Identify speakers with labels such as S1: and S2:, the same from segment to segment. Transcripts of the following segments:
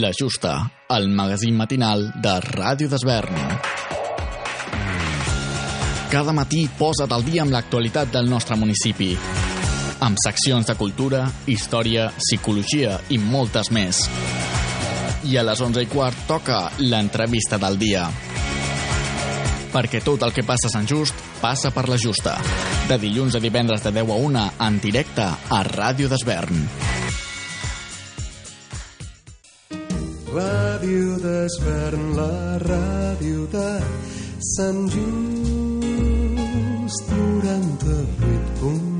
S1: La Justa, el magazín matinal de Ràdio d'Esvern. Cada matí posa't al dia amb l'actualitat del nostre municipi. Amb seccions de cultura, història, psicologia i moltes més. I a les 11 i quart toca l'entrevista del dia. Perquè tot el que passa a Sant Just passa per la Justa. De dilluns a divendres de 10 a 1 en directe a Ràdio d'Esvern.
S2: Ràdio d'Esvern, la ràdio de Sant Just 98.1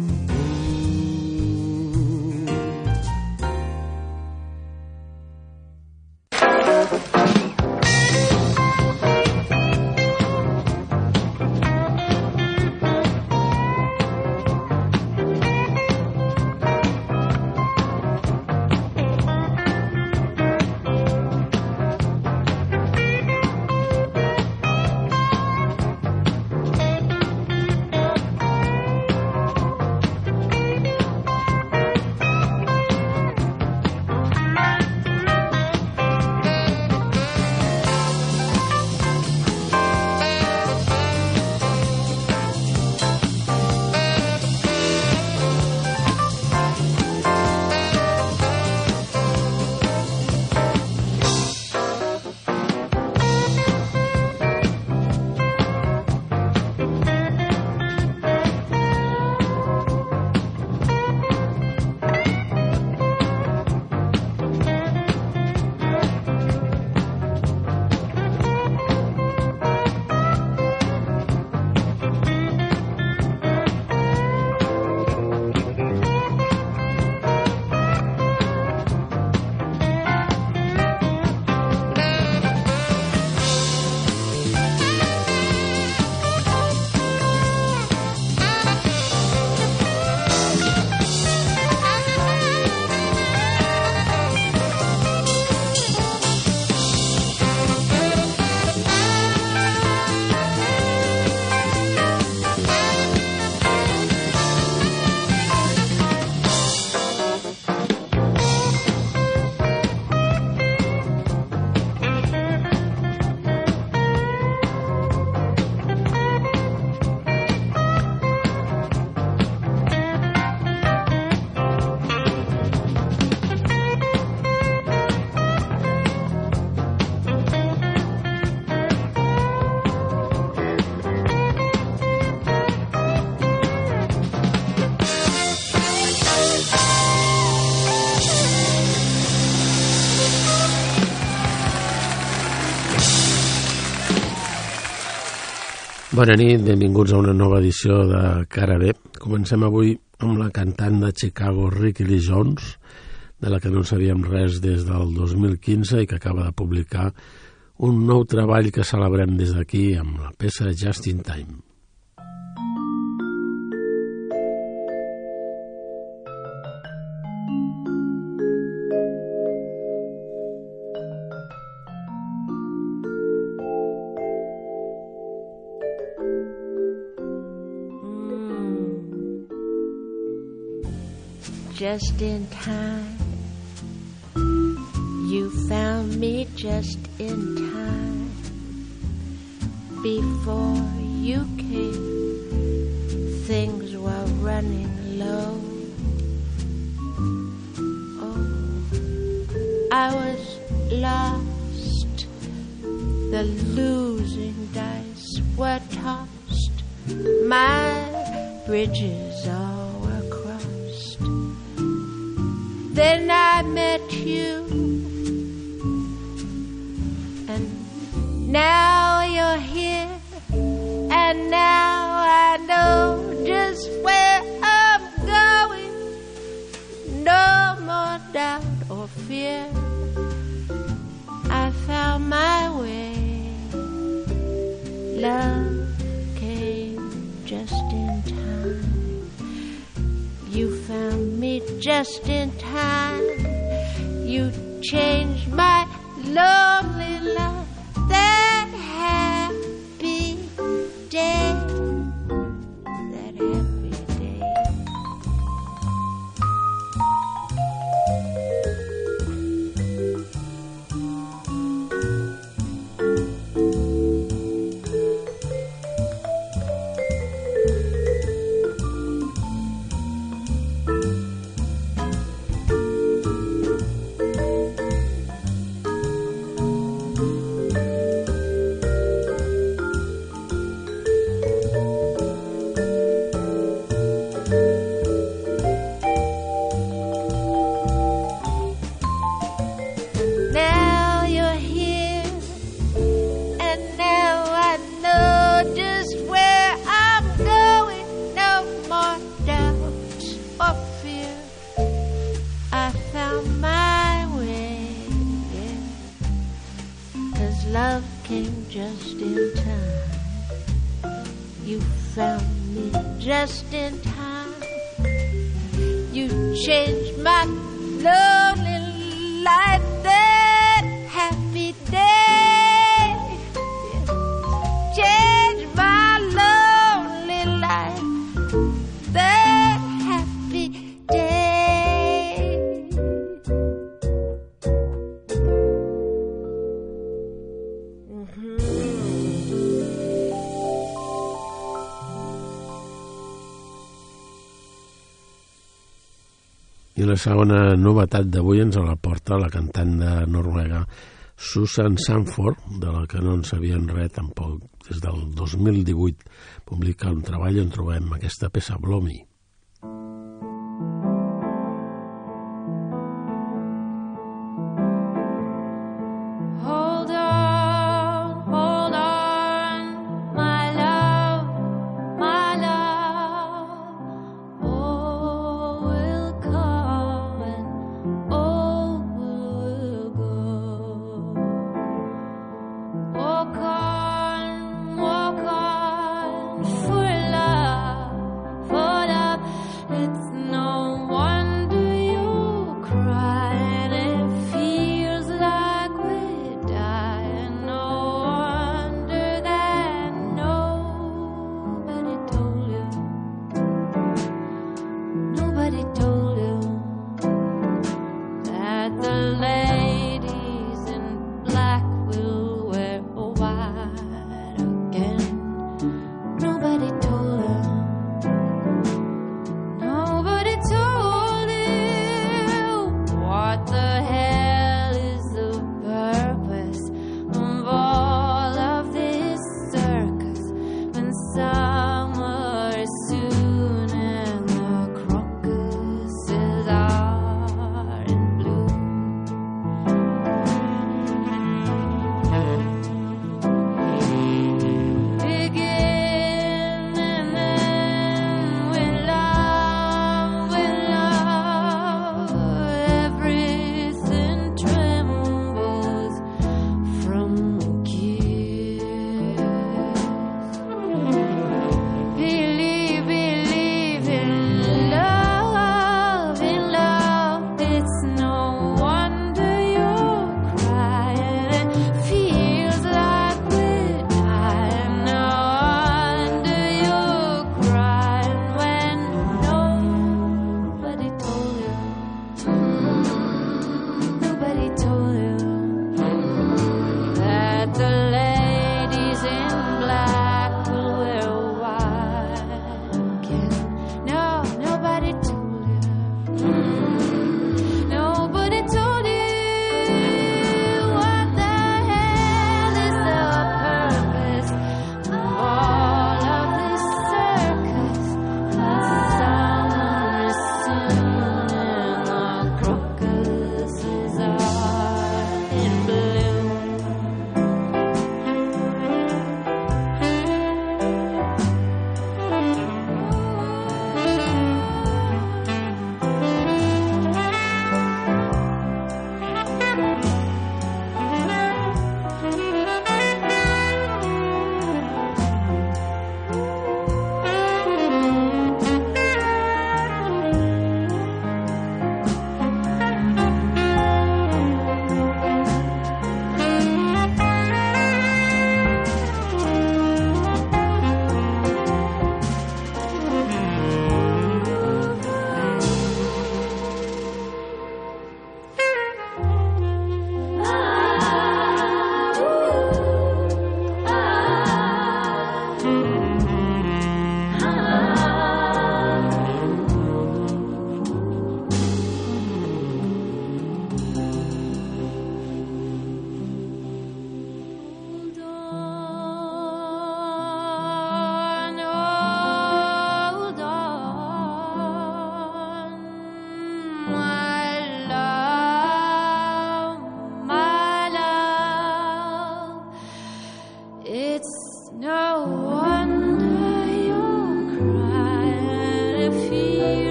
S3: Bona nit, benvinguts a una nova edició de Cara B. Comencem avui amb la cantant de Chicago, Ricky Lee Jones, de la que no sabíem res des del 2015 i que acaba de publicar un nou treball que celebrem des d'aquí amb la peça Just in Time.
S4: Just in time. You found me just in time. Before you came, things were running low. Oh, I was lost. The losing dice were tossed. My bridges Then I met you, and now you're here, and now I know just where I'm going. No more doubt or fear. I found my way. Love came just in time. You found me just in
S5: change. La segona novetat d'avui ens la porta la cantant de Noruega Susan Sanford, de la que no en sabíem res tampoc. Des del 2018 publica un treball on trobem aquesta peça Blomi.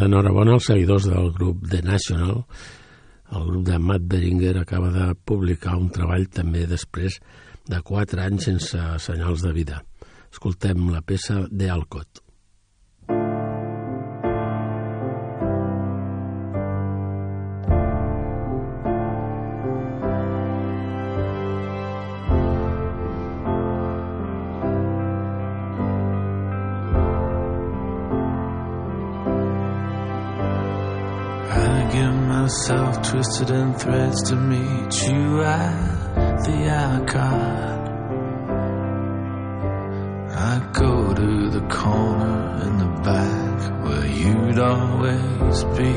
S3: D'enhorabona els seguidors del grup The National. El grup de Matt Beringer acaba de publicar un treball també després de quatre anys sense senyals de vida. Escoltem la peça de Alcott.
S6: Twisted in threads to meet you at the Arcade. I go to the corner in the back where you'd always be.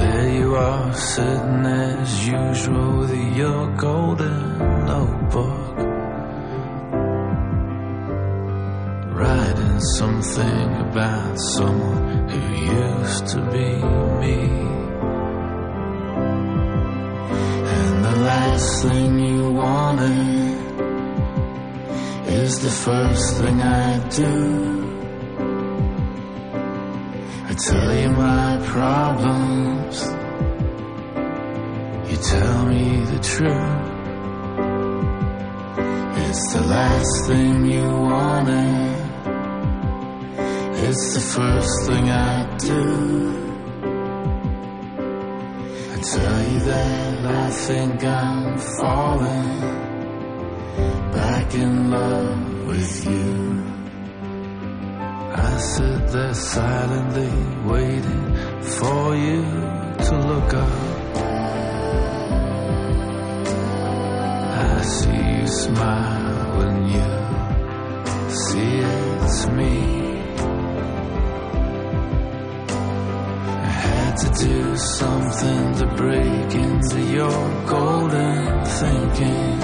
S6: There you are, sitting as usual with your golden notebook. Something about someone who used to be me. And the last thing you wanted is the first thing I do. I tell you my problems, you tell me the truth. It's the last thing you wanted. It's the first thing I do. I tell you that I think I'm falling back in love with you. I sit there silently waiting for you to look up. I see you smile when you see it's me. To do something to break into your golden thinking.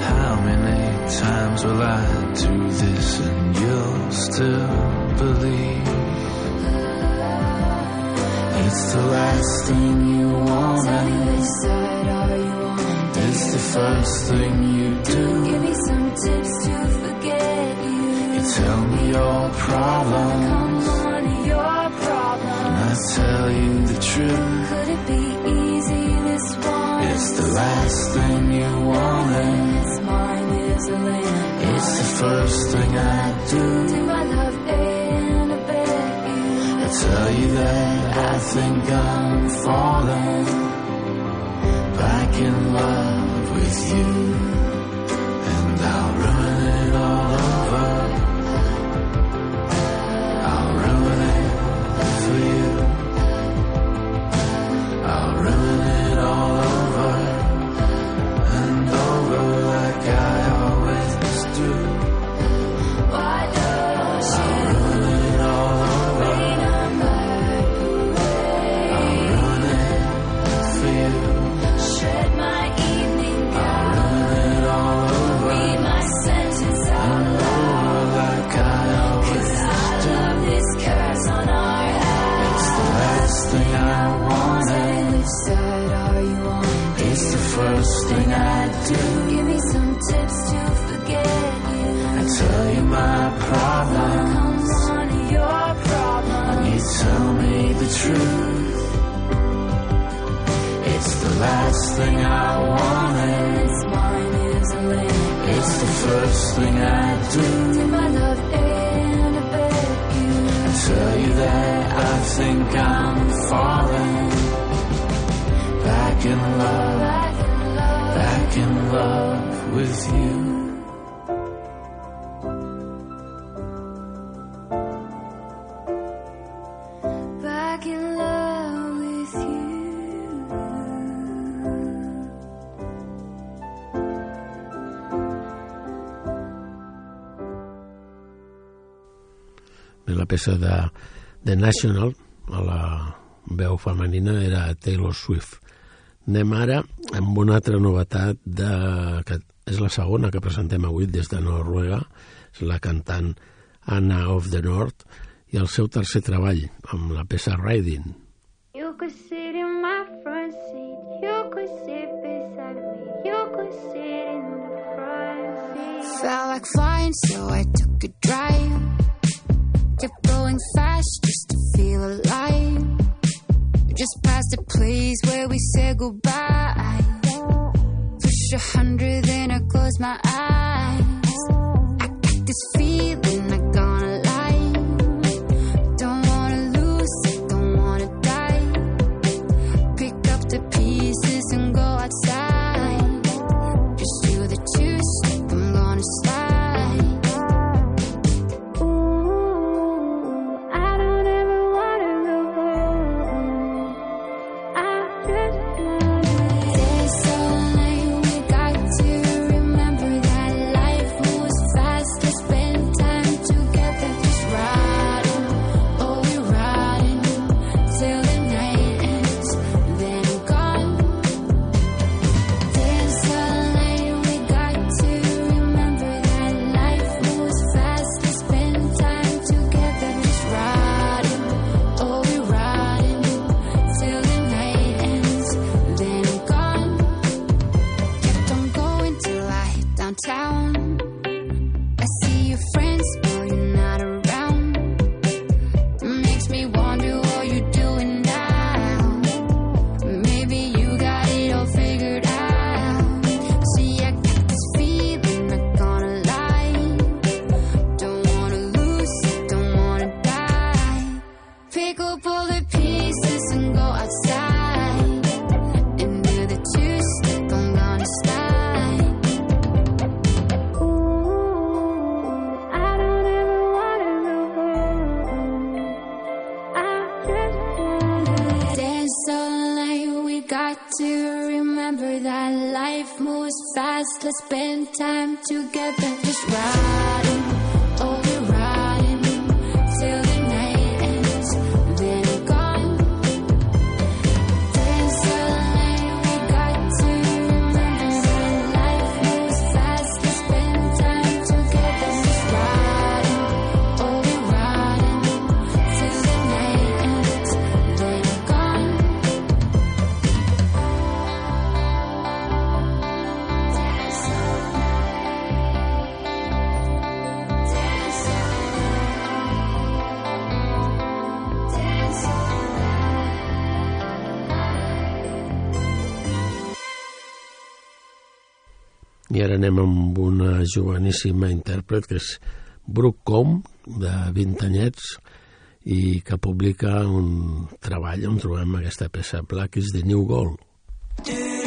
S6: How many times will I do this and you'll still believe? It's the last thing you wanted.
S7: Which side are you on?
S6: It's the first thing you do.
S7: Give me some tips to forget you.
S6: You tell me your problem. I tell you the truth.
S7: Could it be easy this one?
S6: It's the last thing you wanted.
S7: It's mine is a land.
S6: It's the first thing I do.
S7: Do my love and I bet you.
S6: I tell you that I think I'm falling back in love with you.
S3: Peça de The National, a la veu femenina, era Taylor Swift. Anem ara amb una altra novetat de, que és la segona que presentem avui des de Noruega, és la cantant Anna of the North i el seu tercer treball amb la peça Riding.
S7: You could sit in my front seat. You could sit beside me. You could sit in the front seat.
S8: I ara going fast just to feel alive. Just past the place where we said goodbye. Push a hundred, then I close my eyes. I this feeling.
S3: anem amb una joveníssima intèrpret que és Brooke Com, de 20 anyets, i que publica un treball on trobem aquesta peça Black is the New Gold.
S9: Do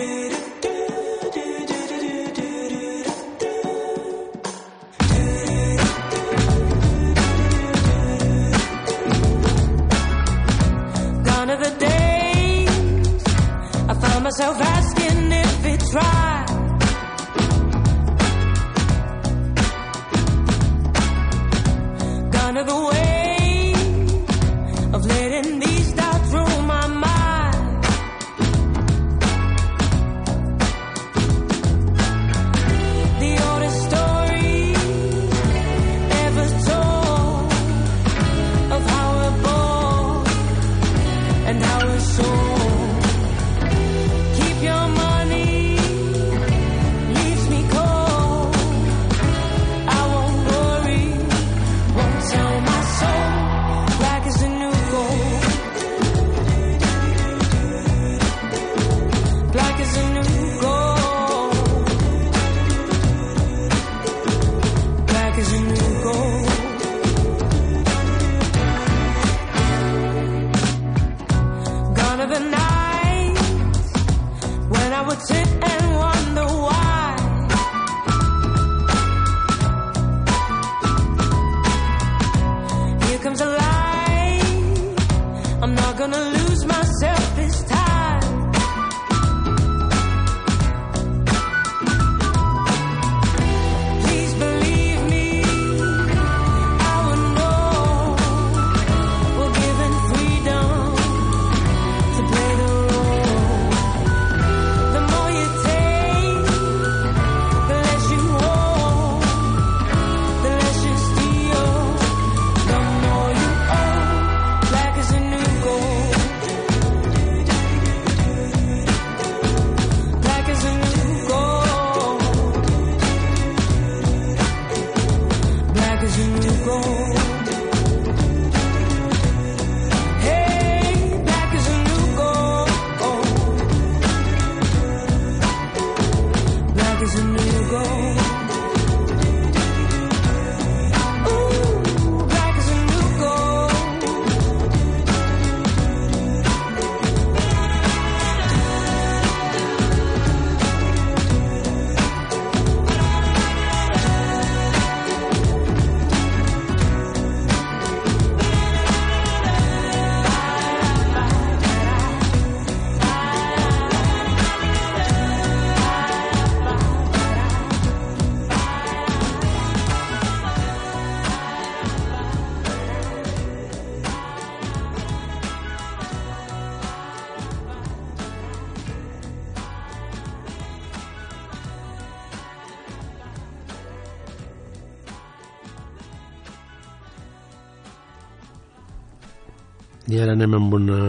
S9: I
S3: ara anem amb una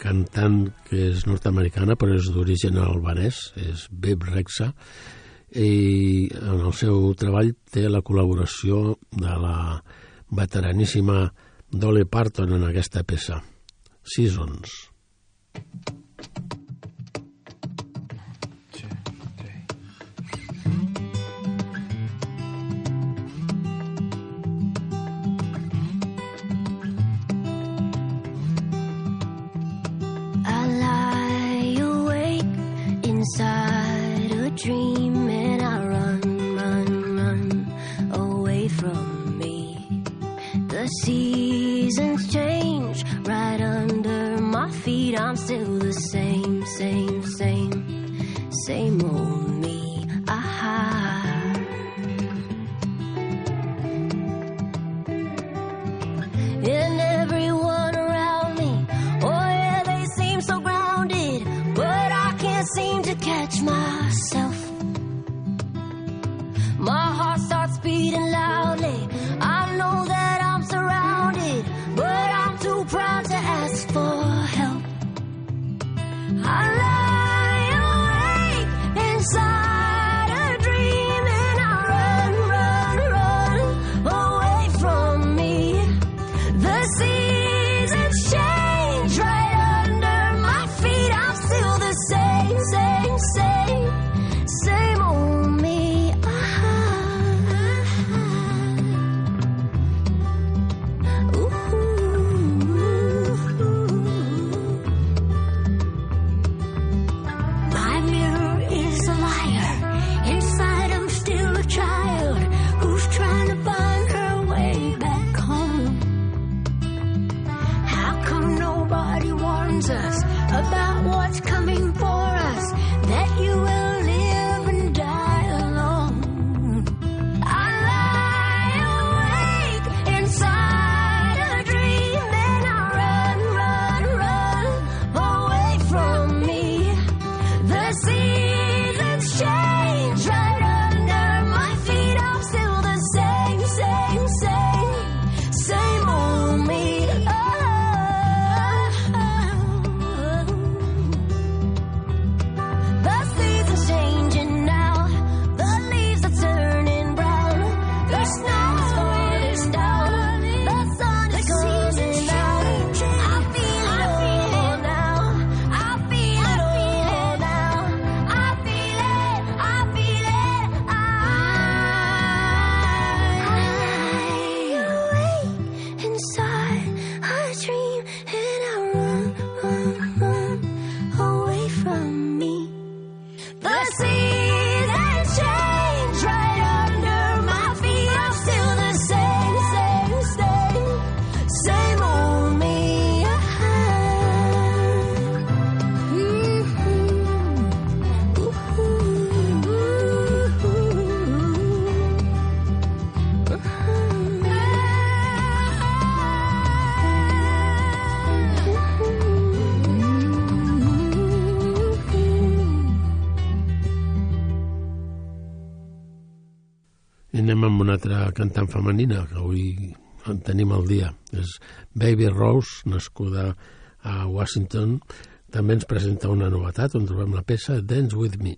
S3: cantant que és nord-americana, però és d'origen albanès, és Beb Rexa, i en el seu treball té la col·laboració de la veteraníssima Dolly Parton en aquesta peça, Seasons.
S7: Seasons. still the same, same, same, same old.
S3: amb una altra cantant femenina que avui en tenim al dia. És Baby Rose, nascuda a Washington. També ens presenta una novetat on trobem la peça Dance With Me.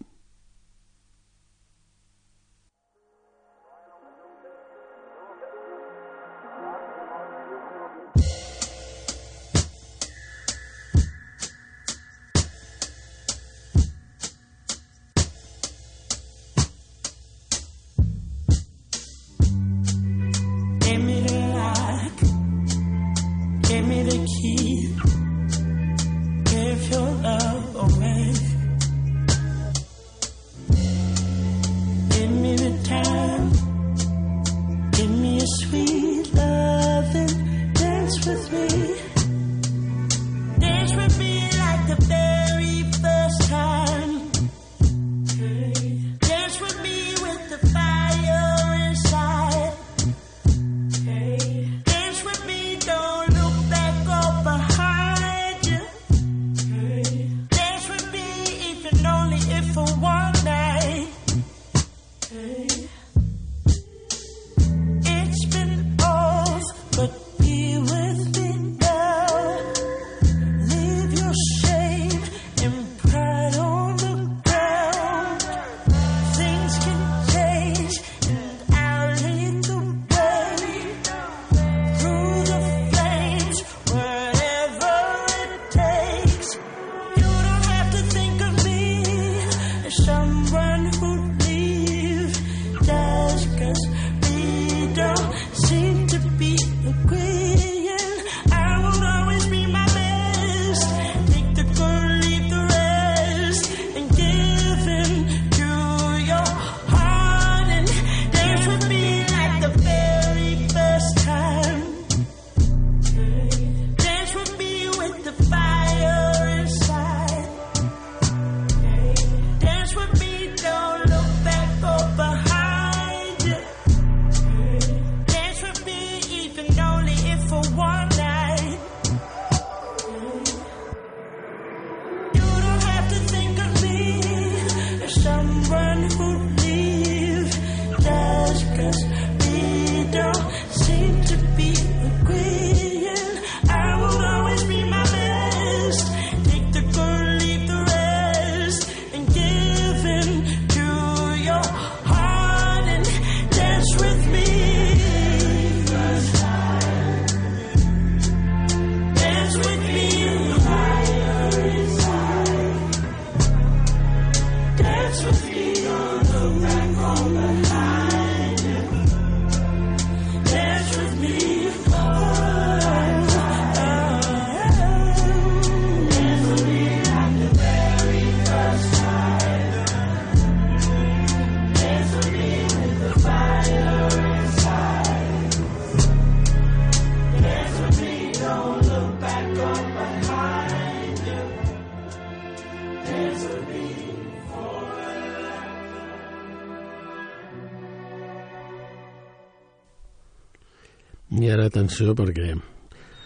S3: Atenció perquè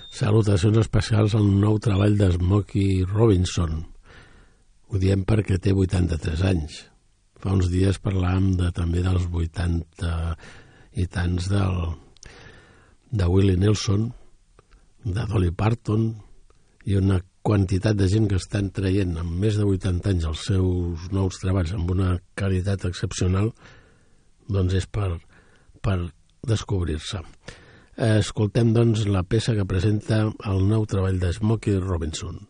S3: salutacions especials al nou treball de Smokey Robinson. Ho diem perquè té 83 anys. Fa uns dies parlàvem de, també dels 80 i tants del, de Willie Nelson, de Dolly Parton i una quantitat de gent que estan traient amb més de 80 anys els seus nous treballs amb una qualitat excepcional, doncs és per, per descobrir-se. Escoltem, doncs, la peça que presenta el nou treball de Smokey Robinson.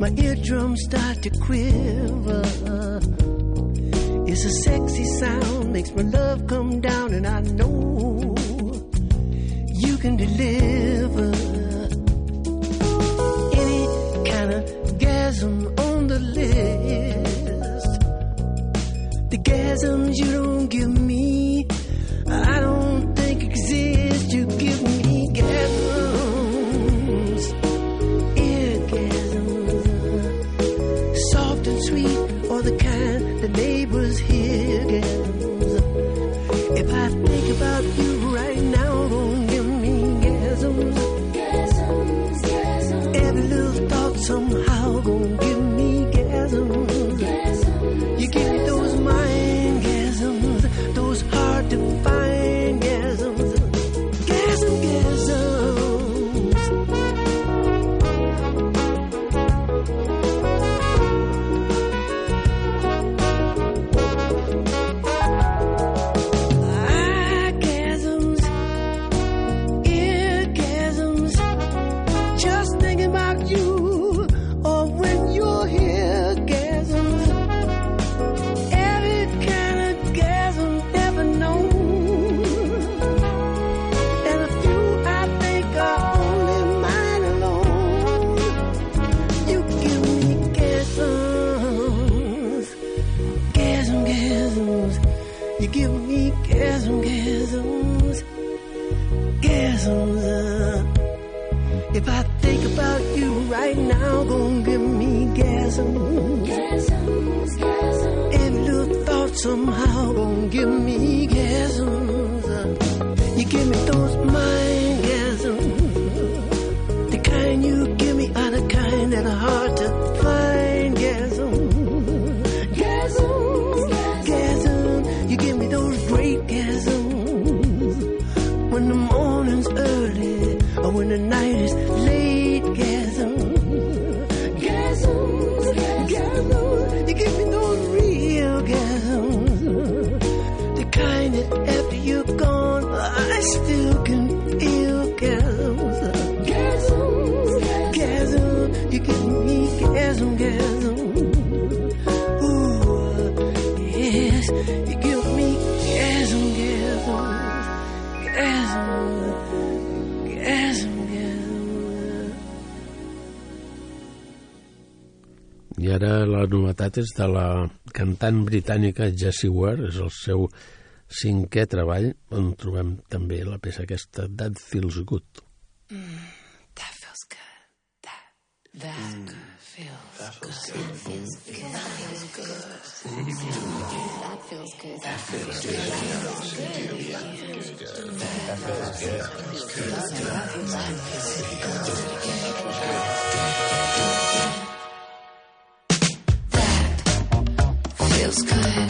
S4: My eardrums start to quiver. It's a sexy sound, makes my love come down, and I know you can deliver any kind of gasm on the list. The gasms you don't give me, don't give me gasms. Every little thought somehow gonna give me gasms. You give me those minds. still can feel gasms. Gasms. Gasm. You give me gasm, gasm. Ooh, yes. You give me gasm, gasm. Gasm. Gasm, gasm.
S3: I ara la novetat és de la cantant britànica Jessie Ware, és el seu cinquè treball on trobem també la peça aquesta That Feels Good.
S10: Mm, that feels good.
S11: That, that
S10: mm. mm. That feels good. That feels good. That feels good. That feels good. That feels good. That feels good. That feels good.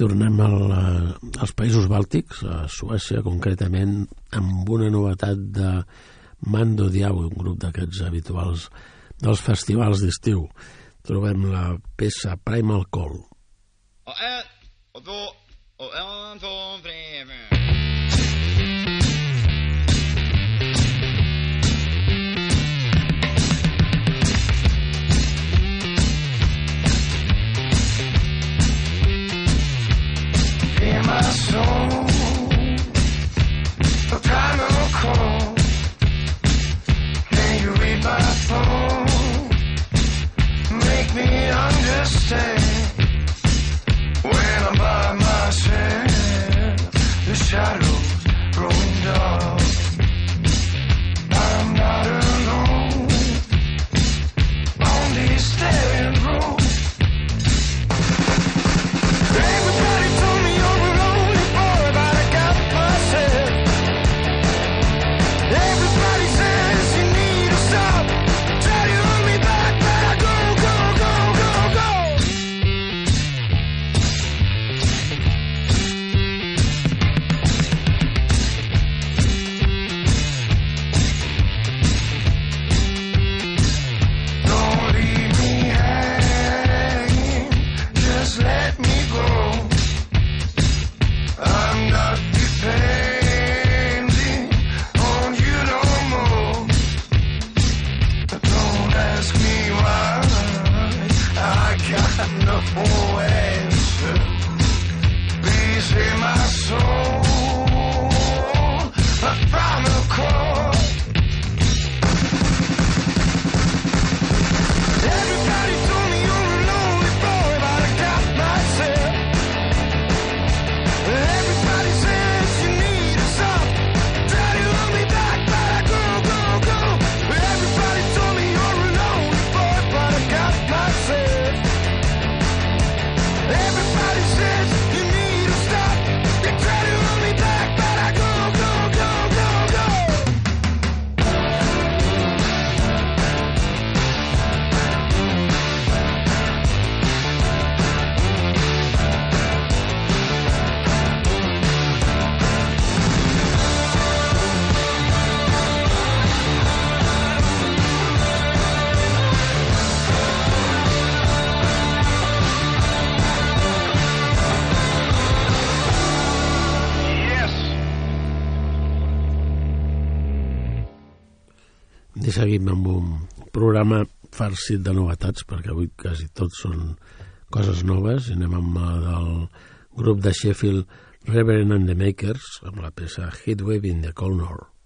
S3: tornem al, eh, als països bàltics, a Suècia concretament, amb una novetat de Mando Diabo, un grup d'aquests habituals dels festivals d'estiu. Trobem la peça Primal Call.
S12: Oh, eh,
S6: oh,
S13: oh, oh, when I'm by myself. The shadows growing dark.
S14: seguim amb un programa farcit de novetats, perquè avui quasi tot són coses noves. Anem amb eh, el grup de Sheffield Reverend and the Makers, amb la peça Heatwave in the Cold North.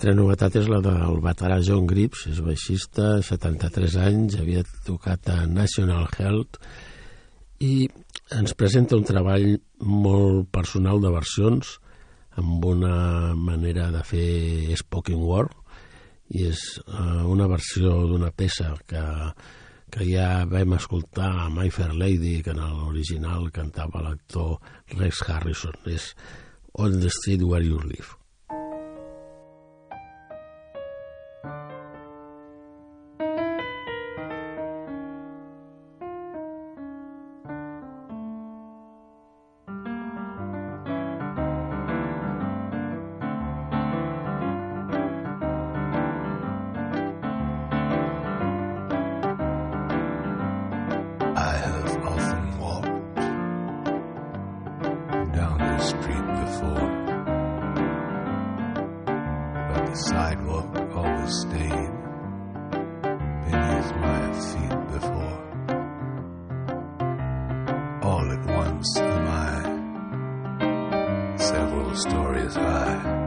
S3: Altra novetat és la del veterà John Grips, és baixista, 73 anys, havia tocat a National Health i ens presenta un treball molt personal de versions amb una manera de fer spoken word i és uh, una versió d'una peça que, que ja vam escoltar a My Fair Lady que en l'original cantava l'actor Rex Harrison és On the Street Where You Live
S6: the sidewalk always stayed beneath my feet before. All at once am I several stories high,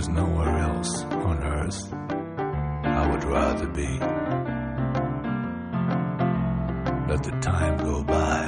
S6: There's nowhere else on earth I would rather be. Let the time go by.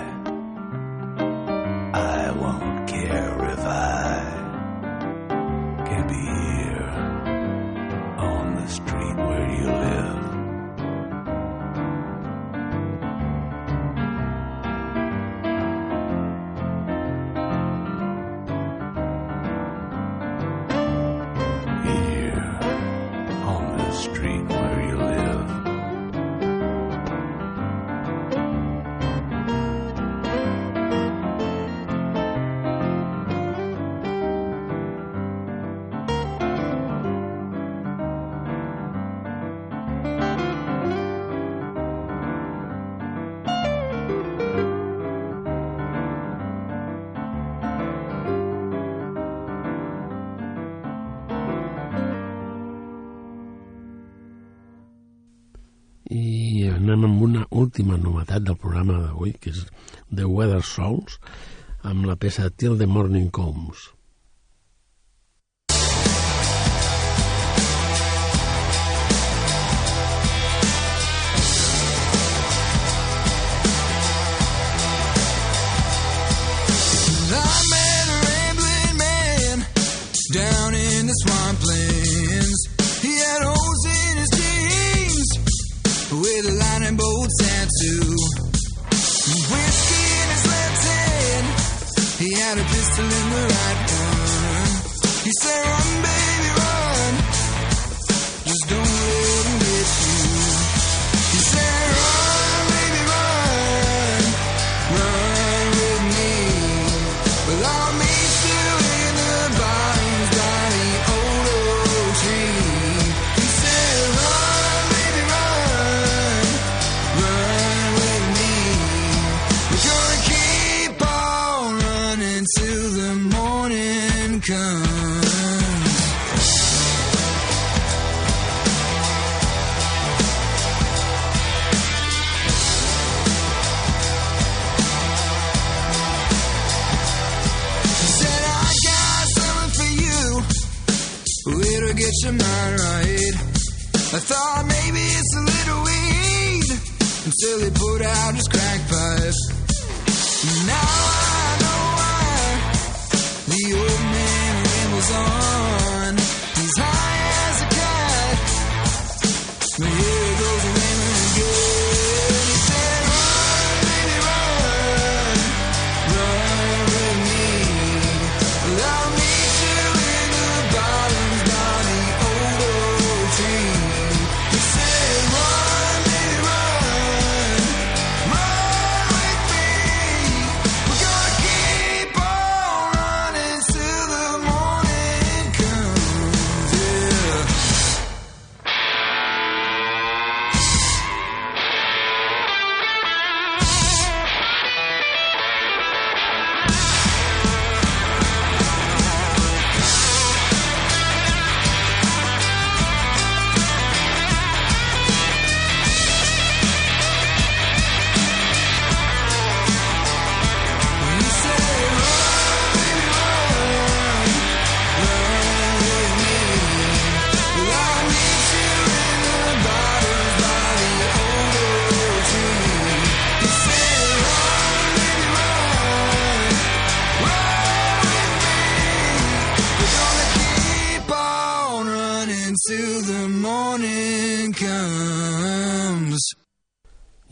S3: Amb una última novetat del programa d'avui que és The Weather Souls amb la peça Till the Morning Comes
S15: there thought maybe it's a little weed until he put out his crack pipe. Now I know why the old man rambles on.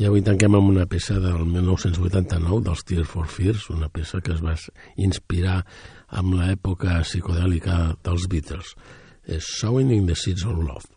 S16: I avui tanquem amb una peça del 1989, dels Tears for Fears, una peça que es va inspirar amb l'època psicodèlica dels Beatles. És Sowing in the Seeds of Love.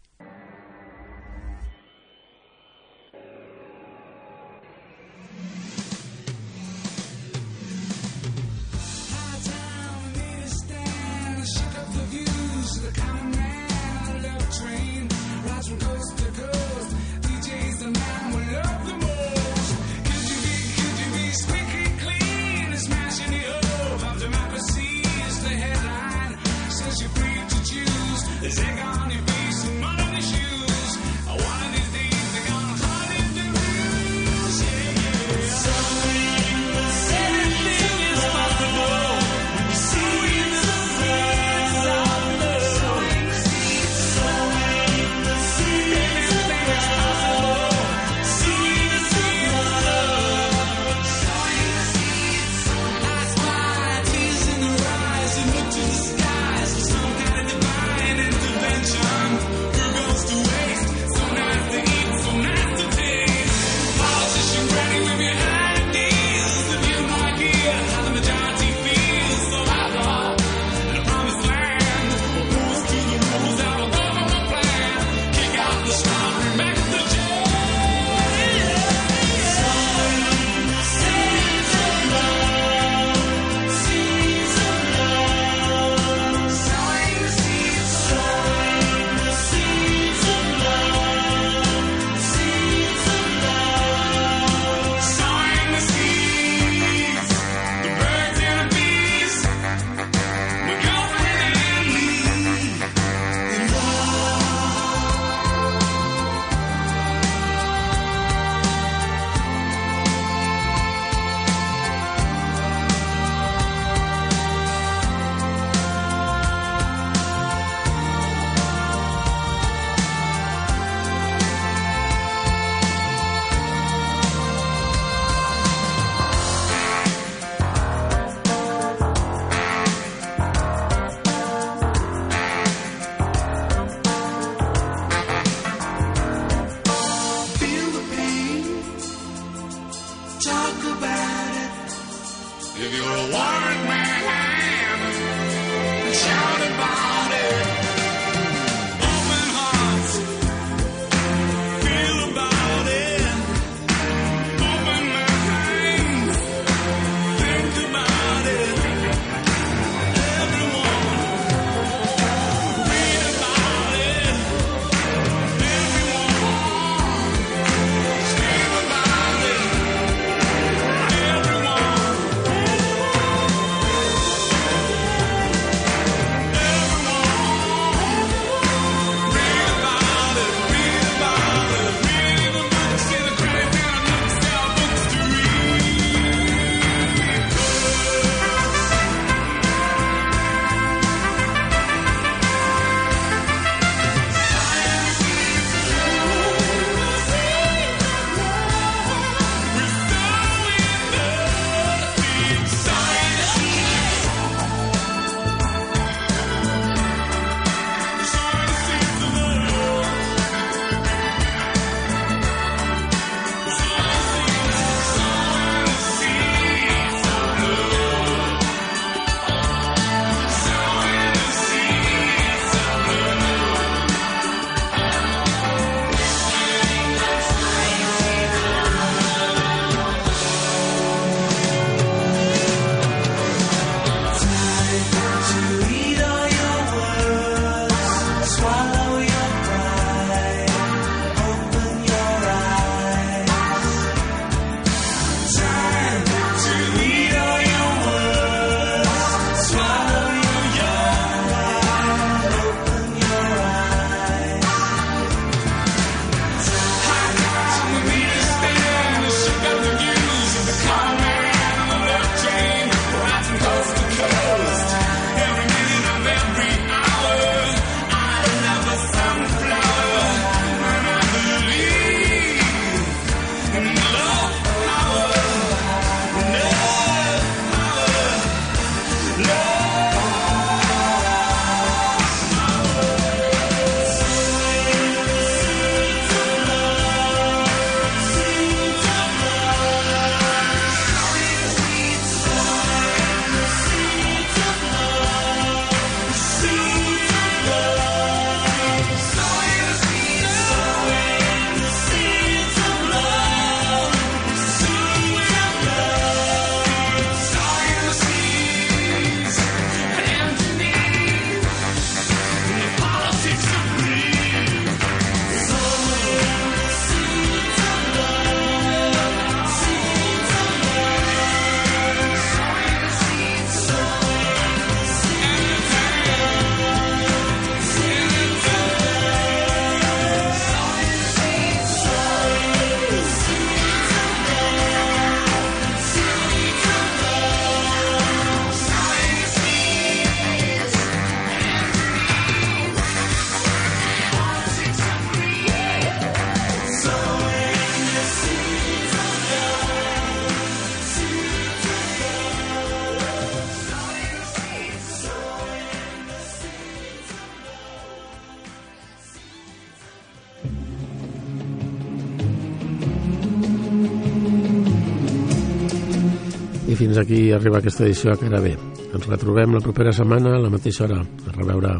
S3: Aquí arriba aquesta edició a cara bé. Ens retrobem la propera setmana a la mateixa hora. A reveure.